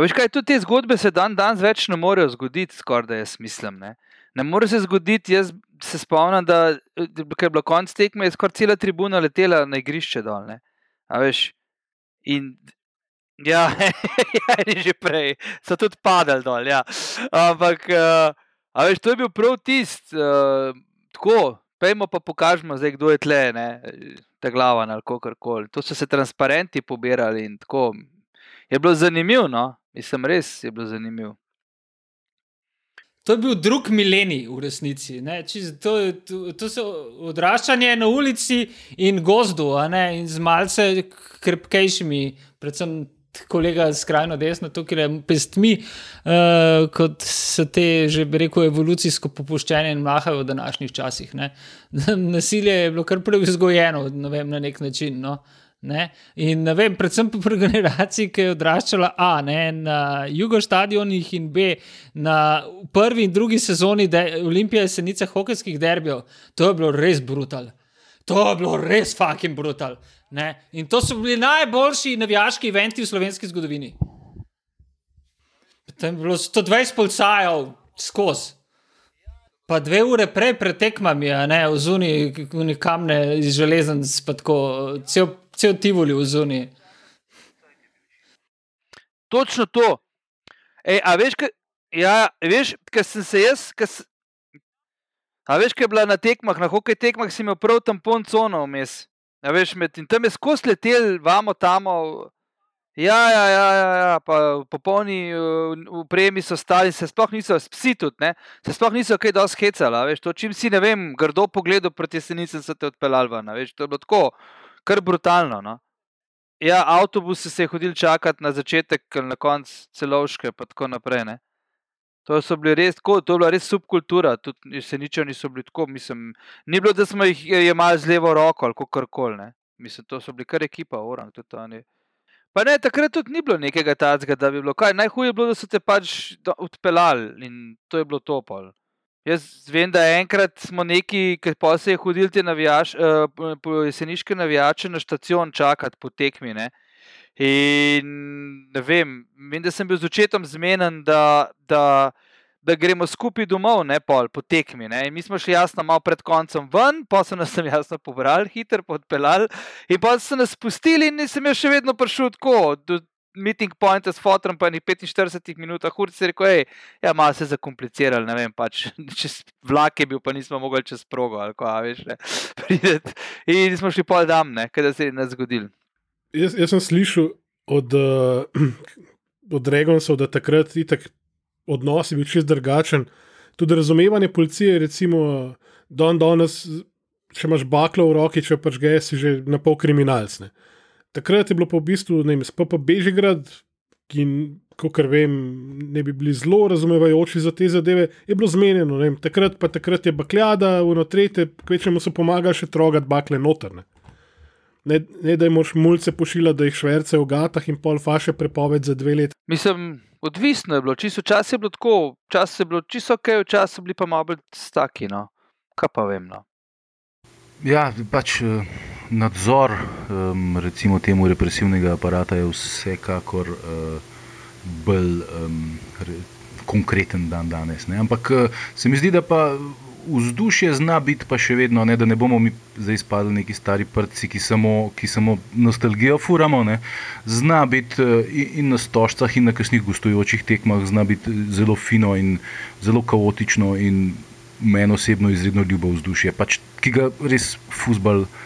Veš kaj, tudi te zgodbe se dan danes več ne morejo zgoditi, skoraj da jaz mislim. Ne, ne more se zgoditi, jaz se spomnim, da je bilo konc tekme, je skoraj cela tribuna letela na igrišče dol. Ne. A veš, in ja, ja, že prej so tudi padali dol. Ja. Ampak, uh, a veš, to je bil prav tisti, uh, tako, pejmo pa pokažemo, zdaj, kdo je tle, ne, ta glava ali kako koli. To so se transparenti pobirali in tako je bilo zanimivo, no? mislim, res je bilo zanimivo. To je bil drug milenij v resnici. To, to, to so odraščanje na ulici in gozdu, in z malce krpkejšimi, predvsem kolega skrajno desno, tukaj je pestmi, uh, kot so te, že rekel, evolucijsko popuščene in mahajo v današnjih časih. Ne? Nasilje je bilo kar preizgojeno vem, na nek način. No? Uh, Ne? In ne vem, predvsem pri generaciji, ki je odraščala A, ne, na jugostadionih in B, na prvi in drugi sezoni Olimpije Senice hokejskih derbijo, to je bilo res brutal. To je bilo res fucking brutal. Ne? In to so bili najboljši navijaški eventi v slovenski zgodovini. Tam je bilo 120 policajev skozi. Pa dve ure prej pretekmami, a ne v zuni, kamne iz železen, tako cel cel Tivoli v zuni. Točno to. Ej, a veš, kaj ja, sem se jaz. Kas, a veš, kaj je bila na tekmah, na hokej tekmah, si imel prav tam pon cono vmes. A veš, med, in tam je skozi letel, vamo tam. Ja, ja, ja, ja, ja, pa popolni upremi so stali, se sploh niso, psi tudi, ne, se sploh niso kaj dosti hecali, veš, to čim si, ne vem, grdo pogledal proti jesenicam, so te odpeljali ven, veš, to je bilo tako kar brutalno. No? Ja, avtobus se je hodil čakati na začetek, na konec celovške, in tako naprej. Ne? To, res, tako, to je bila res subkultura, tudi se nič niso bili tako. Mislim, ni bilo, da smo jih jemali z levo roko ali kar koli. Mislim, to so bili kar ekipa, orang. Pa ne, takrat tudi ni bilo nekega tacga, da bi bilo kaj. Najhuje je bilo, da so te pač odpeljali in to je bilo topol. Jaz vem, da enkrat smo neki, ki pa se je hodil te navijač, uh, po jeseniške navijače na stacion čakati po tekmi. Ne? In ne vem, vem, da sem bil z očetom zmeden, da, da, da gremo skupaj domov, ne pol po tekmi. Ne? In mi smo šli jasno malo pred koncem ven, pa so nas tam jasno pobrali, hitro podpeljali in pa so nas spustili in nisem jaz še vedno prišel tako. Do, meeting point s fotom, pa ni 45 minut, hud se reko, hej, ja, malo se je zakompliciralo, ne vem, pač čez vlak je bil, pa nismo mogli čez progo, ali ko, veš, ne, prideti. In smo šli pol dam, ne, kaj se je nas zgodil. Jaz, jaz sem slišal od, uh, od Regonsov, da takrat itak odnos je bil čist drugačen. Tudi razumevanje policije, recimo, don danes, če imaš baklo v roki, če pač gej, si že na pol kriminalcne. Takrat je bilo pa v bistvu, ne vem, SPP Bežigrad, ki, kot vem, ne bi bili zelo razumevajoči za te zadeve, je bilo zmenjeno. Vem, takrat pa takrat je bakljada, v notrete, kvečemu so pomagali še trogati bakle notrne. Ne, ne da jim moš mulce pošila, da jih šverce v gatah in pol faše prepoved za dve leti. Mislim, odvisno je bilo, čisto čas je bilo tako, čas je bilo čisto ok, včasih so bili pa malo bolj staki, no. Kaj pa vem, no. Ja, pač. Nadzor um, recimo temu represivnega aparata je vsekakor uh, bolj um, re, konkreten dan danes. Ne? Ampak uh, se mi zdi, da pa vzdušje zna biti pa še vedno, ne? da ne bomo mi zdaj izpadli neki stari prci, ki samo, ki samo nostalgijo furamo. Ne? Zna biti uh, in na stožcah, in na kasnih gostujočih tekmah, zna biti zelo fino in zelo kaotično. In Meni osebno izredno ljubo vzdušje, pač, ki ga res fusbal Eh,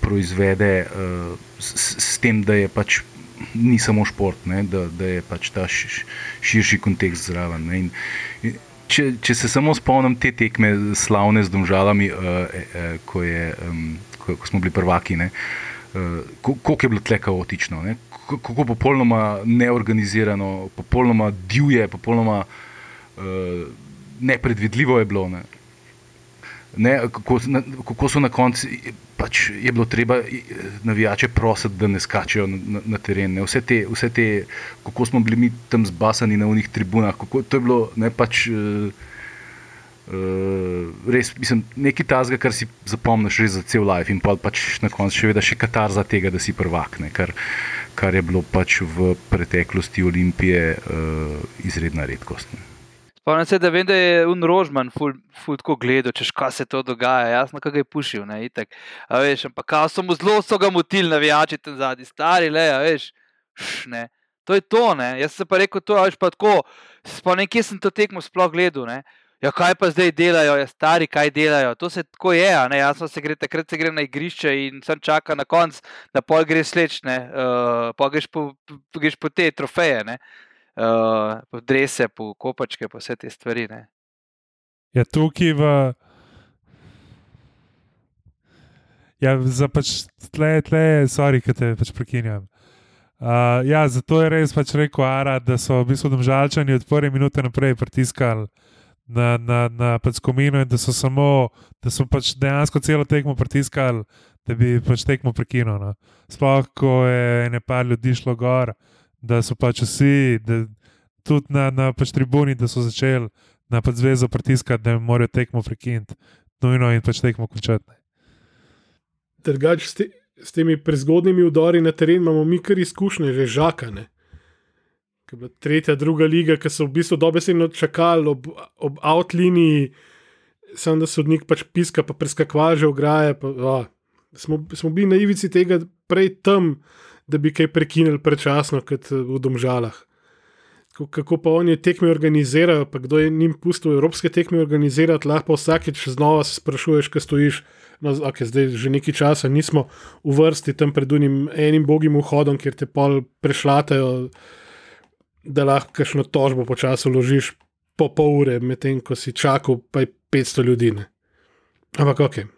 proizvede uh, s, s tem, da je pač ni samo šport, ne, da, da je pač ta širši kontekst zraven. Ne, in, in če, če se samo spomnim te tekme slavne z domžalami, uh, uh, ko, je, um, ko, ko smo bili prvaki, ne, uh, koliko je bilo tle kaotično, ne, kako popolnoma neorganizirano, popolnoma divje, popolnoma uh, nepredvidljivo je bilo. Ne. Ne, kako, na, kako so na koncu, pač je bilo treba navijače prositi, da ne skačejo na, na, na teren. Ne. Vse, te, vse te, kako smo bili mi tam zbasani na unih tribunah, kako to je bilo ne, pač, uh, uh, res, mislim, nekaj tazga, kar si zapomniš za cel life in pa pač na koncu še vedno še katar za tega, da si prvak, ne, kar, kar je bilo pač v preteklosti Olimpije uh, izredna redkost. Ne. Spomnim se, da vem, da je unrožman, ful, ful tako gledal, češ kaj se to dogaja, jasno, kaj je pušil, ne, itek. A veš, ampak kao so mu zelo so ga motili navijači tam zadnji, stari, le, a veš, š, ne. To je to, ne, jaz se pa rekel to, a veš pa tako, spomnim, kje sem to tekmo sploh gledal, ne. Ja, kaj pa zdaj delajo, ja, stari, kaj delajo, to se tako je, ne, jasno se gre, takrat se gre na igrišče in sem čaka na konc, da pol gre sleč, ne, uh, pol greš po, greš po te trofeje, ne uh, po drese, po kopačke, po vse te stvari. Ne. Ja, tukaj v. Ja, za pač tle, tle, sorry, ki te pač prekinjam. Uh, ja, zato je res pač rekel Ara, da so v bistvu domžalčani od prve minute naprej pritiskali na, na, na pač komino in da so samo, da so pač dejansko celo tekmo pritiskali, da bi pač tekmo prekinili. No. Sploh, ko je nekaj ljudi šlo gor, uh, da so pač vsi, da, tudi na, na pač tribuni, da so začeli na pač zvezo pritiskati, da morajo tekmo prekiniti, nujno in pač tekmo končati. Drugač, s, te, s temi prezgodnimi udori na teren imamo mi kar izkušnje, že žakane. Tretja, druga liga, ki so v bistvu dobesedno čakali ob, ob outliniji, samo da so od njih pač piska, pa preskakva že ograje. Pa, a, smo, smo bili na ivici tega prej tam, da bi kaj prekinili prečasno, kot v domžalah. Kako pa oni tekme organizirajo, pa kdo je njim pustil evropske tekme organizirati, lahko vsakeč znova se sprašuješ, kaj stojiš. No, okay, zdaj že nekaj časa nismo v vrsti tam pred unim enim bogim vhodom, kjer te pol prešlatajo, da lahko kakšno tožbo počasi vložiš po pol ure, medtem ko si čakal, pa je 500 ljudi. Ne. Ampak ok.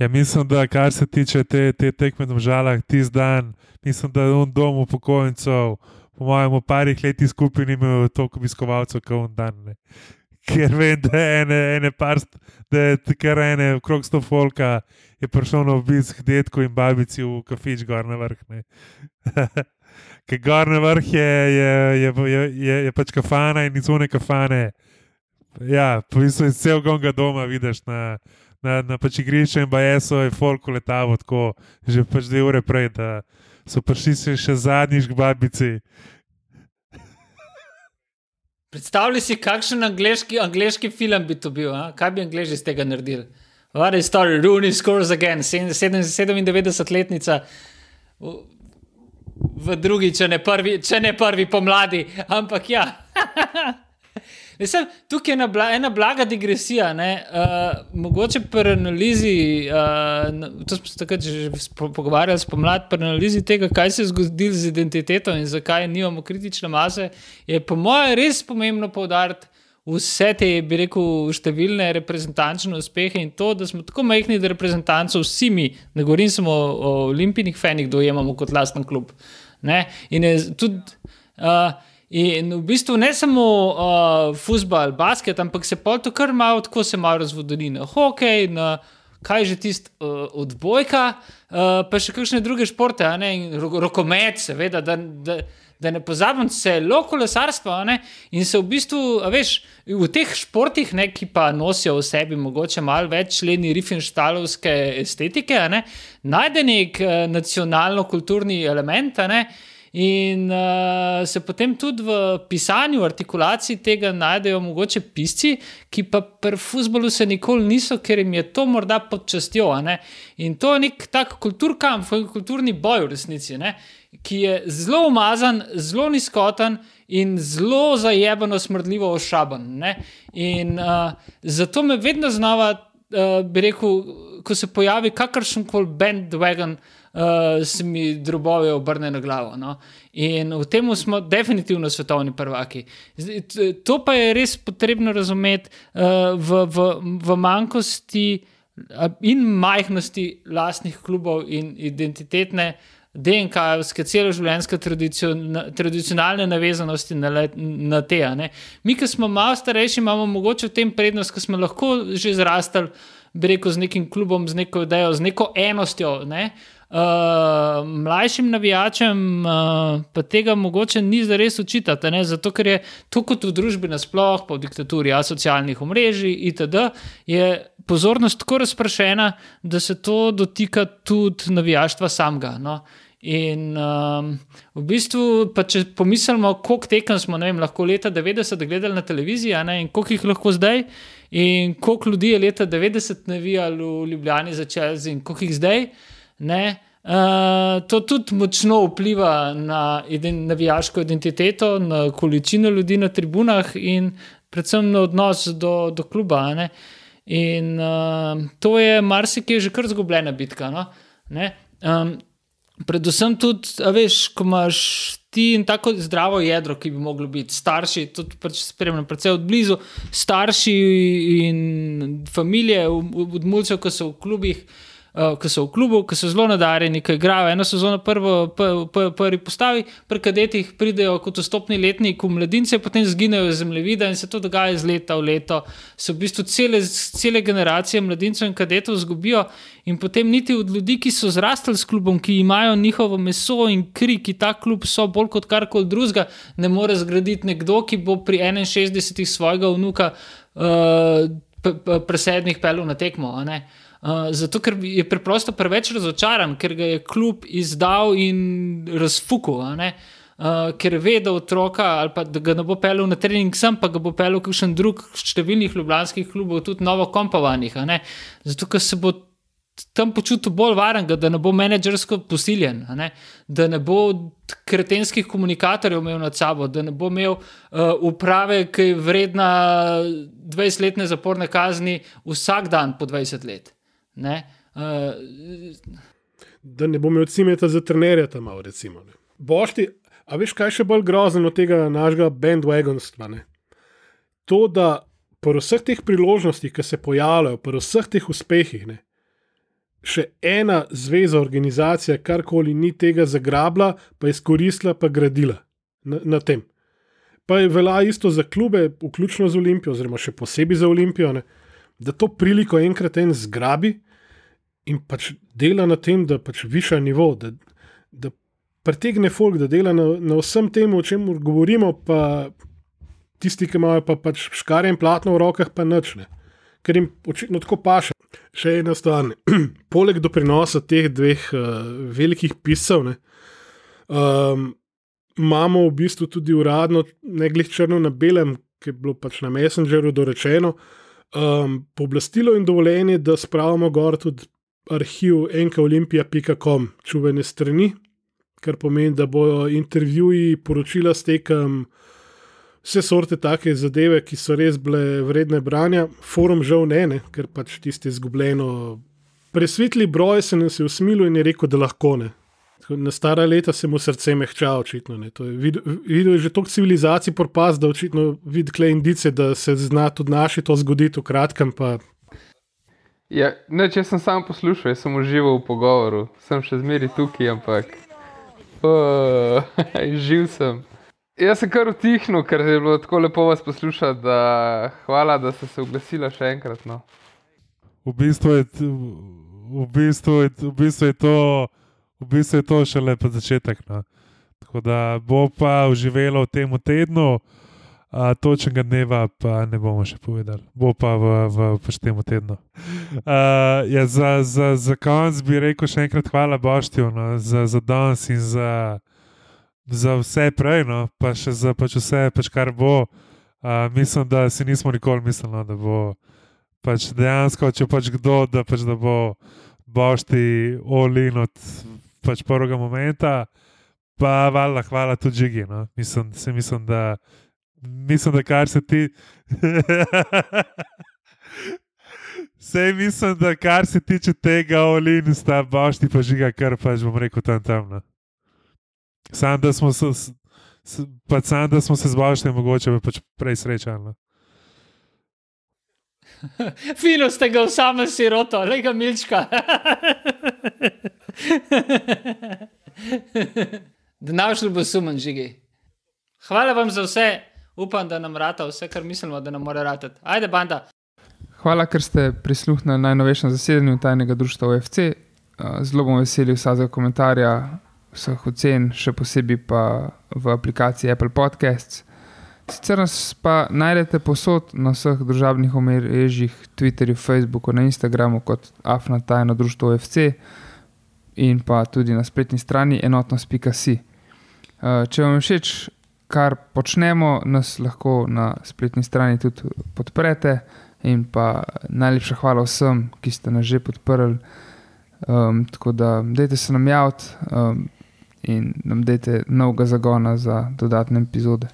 Ja, mislim, da kar se tiče te, te tekme v žalah, ti zdan, mislim, da je on dom upokojencev, po mojem, v parih letih skupaj ni imel toliko obiskovalcev, kot on dan. Ne. ker vem, da je ene, ene par, da je kar ene, okrog sto folka je prišel na obisk detku in babici v kafič gor na vrh. Ker gor na vrh je, je, je, je, je, je pač kafana in izvone kafane. Ja, povisel je cel gonga doma, vidiš na, na, na pač igrišču in bajeso je folk letalo tako, že pač dve ure prej, da so prišli se še zadnjič k babici. Predstavljaj si, kakšen angliški, angliški film bi to bil, a? kaj bi angliži iz tega naredili. Is story? Rooney scores again, 97-letnica. V drugi, če ne prvi, če ne prvi pomladi, ampak ja. Mislim, tukaj je ena, bla, ena blaga digresija. Uh, mogoče pri analizi, uh, to smo se takrat že pogovarjali spomladi, pri analizi tega, kaj se je zgodilo z identiteto in zakaj nimamo kritične mase, je po mojem res pomembno poudariti, vse te, bi rekel, številne reprezentančne uspehe in to, da smo tako majhni, da reprezentanco vsi mi, ne govorim samo o, o olimpijskih fenih, dojemamo kot lasten klub. Ne? In je tudi. Uh, In v bistvu ne samo uh, futbol, basket, ampak se pa to kar malo, tako se malo razvodili na hokej, na kaj že tisti uh, odbojka, uh, pa še kakšne druge športe, ne, rokomet, seveda. Da, da, da ne pozabim, celo kolesarstvo. In se v bistvu, veš, v teh športih, ne, ki pa nosijo v sebi mogoče malo več členi Riffenstalovske estetike, ne, najde nek uh, nacionalno-kulturni element. Ne, In uh, se potem tudi v pisanju, artikulaciji tega najdejo mogoče pisci, ki pa pri futbolu se nikoli niso, ker jim je to morda pod častjo. In to je nek tak kulturkamp, kulturni boj v resnici. Ne? ki je zelo umazan, zelo nizkoten in zelo zajebano, smrdljivo ošaben. Ne? In uh, zato me vedno znova, uh, bi rekel, ko se pojavi kakršen koli bandwagon, uh, se mi drobove obrne na glavo. No? In v tem smo definitivno svetovni prvaki. To pa je res potrebno razumeti uh, v, v, v manjkosti in majhnosti lastnih klubov in identitetne. DNK-ovske, celoživljenjske tradicionalne navezanosti na, na te. Mi, ki smo malo starejši, imamo mogoče v tem prednost, ker smo lahko že zrastali, bi rekel, z nekim klubom, z neko idejo, z neko enostjo. Ne? Uh, mlajšim navijačem uh, pa tega mogoče ni za res učitati, ne? zato ker je to kot v družbi nasplošno, po diktaturi socialnih omrežij itd., je pozornost tako razpršena, da se to dotika tudi navijaštva samega. No? In um, v bistvu, če pomislimo, koliko tekem smo vem, lahko leta 90 gledali na televiziji, ne, in koliko jih lahko zdaj, in koliko ljudi je leta 90 navijali v Ljubljani za Chelsea, in koliko jih zdaj. Ne, uh, to tudi močno vpliva na ident, navijaško identiteto, na količino ljudi na tribunah in predvsem na odnos do, do kluba. Ne. In uh, to je marsikaj že kar zgubljena bitka. No? Um, predvsem tudi, veš, ko imaš ti in tako zdravo jedro, ki bi moglo biti starši, tudi pač spremljam, predvsem od blizu, starši in družine, od mulcev, ki so v klubih uh, ki so v klubu, ki so zelo nadarjeni, ki igrajo eno sezono prvo, prvi, prvi postavi, pri kadetih pridejo kot vstopni letnik v mladince, potem zginejo iz zemljevida in se to dogaja iz leta v leto. Se v bistvu cele, cele generacije mladincev in kadetov zgubijo. In potem niti od ljudi, ki so zrastali s klubom, ki imajo njihovo meso in kri, ki ta klub so bolj kot karkoli drugega, ne more zgraditi nekdo, ki bo pri 61 svojega vnuka uh, presednih pelov na tekmo. Uh, Uh, zato, ker je preprosto preveč razočaran, ker ga je kljub izdal in razfukal. Uh, ker ve, da otroka ali pa da ga ne bo pelil na trening, sem pa ga bo pelil kakšen drug številnih ljubljanskih klubov, tudi novo kompovanih. Zato, ker se bo tam počutil bolj varen, da ne bo menedžersko posiljen, ne? da ne bo kretenskih komunikatorjev imel nad sabo, da ne bo imel uh, uprave, ki je vredna 20-letne zaporne kazni vsak dan po 20 let. Ne? Uh, da ne bom imel za trenerja tam, recimo. Bošti, a veš, kaj še bolj grozno od tega našega bandwagonstva? Ne? To, da po vseh teh priložnostih, ki se pojavljajo, po vseh teh uspehih, ne? še ena zveza, organizacija, karkoli ni tega zagrabila, pa izkoristila, pa gradila na, na tem. pa je velja isto za klube, vključno z Olimpijo, oziroma še posebej za Olimpijo, ne, da to priliko enkrat en zgrabi in pač dela na tem, da pač viša nivo, da, da pretegne folk, da dela na, na vsem tem, o čem govorimo, pa tisti, ki imajo pa pač škare in platno v rokah, pa načne. Ker jim očitno tako paše. Še ena stvar, poleg doprinosa teh dveh uh, velikih pisov, ne, um, imamo v bistvu tudi uradno, ne glede črno na belem, ki je bilo pač na Messengerju dorečeno, um, pooblastilo in dovoljenje, da spravimo gor tudi arhiv enkaolimpija.com, čuvene strani, kar pomeni, da bojo intervjuji, poročila s tekem, vse sorte take zadeve, ki so res bile vredne branja, forum žal ne, ne ker pač tiste izgubljeno. Presvetli broj se nas je usmilil in je rekel, da lahko ne. Na stara leta se mu srce mehča, očitno. Je videl, videl je že toliko civilizacij propast, da očitno vidi kle indice, da se zna tudi naši to zgoditi v kratkem. Pa... Ja, ne, če sem samo poslušal, sem užival v pogovoru, sem še zmeri tukaj, ampak uh, živ sem. Jaz sem kar utihnil, ker je bilo tako lepo vas poslušati. Da, hvala, da ste se oglasili še enkrat. No. V, bistvu je, v, bistvu je, v bistvu je to v bistvu je to šele pa začetek. No. Tako da bo pa uživelo v tem tednu, a točnega dneva pa ne bomo še povedali, bo pa v, v, v tem tednu. A, ja, za, za, za konec bi rekel še enkrat hvala Boštju no, za, za danes in za, za vse prej, no, pa še za pač vse, pač kar bo. A, mislim, da si nismo nikoli mislili, no, da bo pač dejansko, če pač kdo, da, pač, da bo Bošti olin od pač prvega momenta, pa valjda, hvala tudi Žigi. No. Mislim, mislim, da, mislim, da kar se ti. Sej mislim, da kar se tiče tega, olin, sta bošti pa žiga, kar pač bom rekel tam tam. No. Sam, da smo se, pač sam, da smo se z boštem mogoče pač prej srečali. No. Fino ste ga v samem siroto, le ga milčka. da našli bo sumen žigi. Hvala vam za vse, upam, da nam rata vse, kar mislimo, da nam mora ratati. Ajde, banda. Hvala, ker ste prisluhnili najnovejšem zasedanju tajnega društva OFC. Zelo bom vesel vsakega komentarja, vseh ocen, še posebej pa v aplikaciji Apple Podcasts. Sicer nas pa najdete posod na vseh družabnih omrežjih, Twitterju, Facebooku, na Instagramu kot Afna Tajno Društvo OFC in pa tudi na spletni strani enotnost.si. Eh, če vam je všeč, kar počnemo, nas lahko na spletni strani tudi podprete. In pa najlepša hvala vsem, ki ste nas že podprli. Um, tako da, dajte se nam javiti um, in nam dajte novega zagona za dodatne epizode.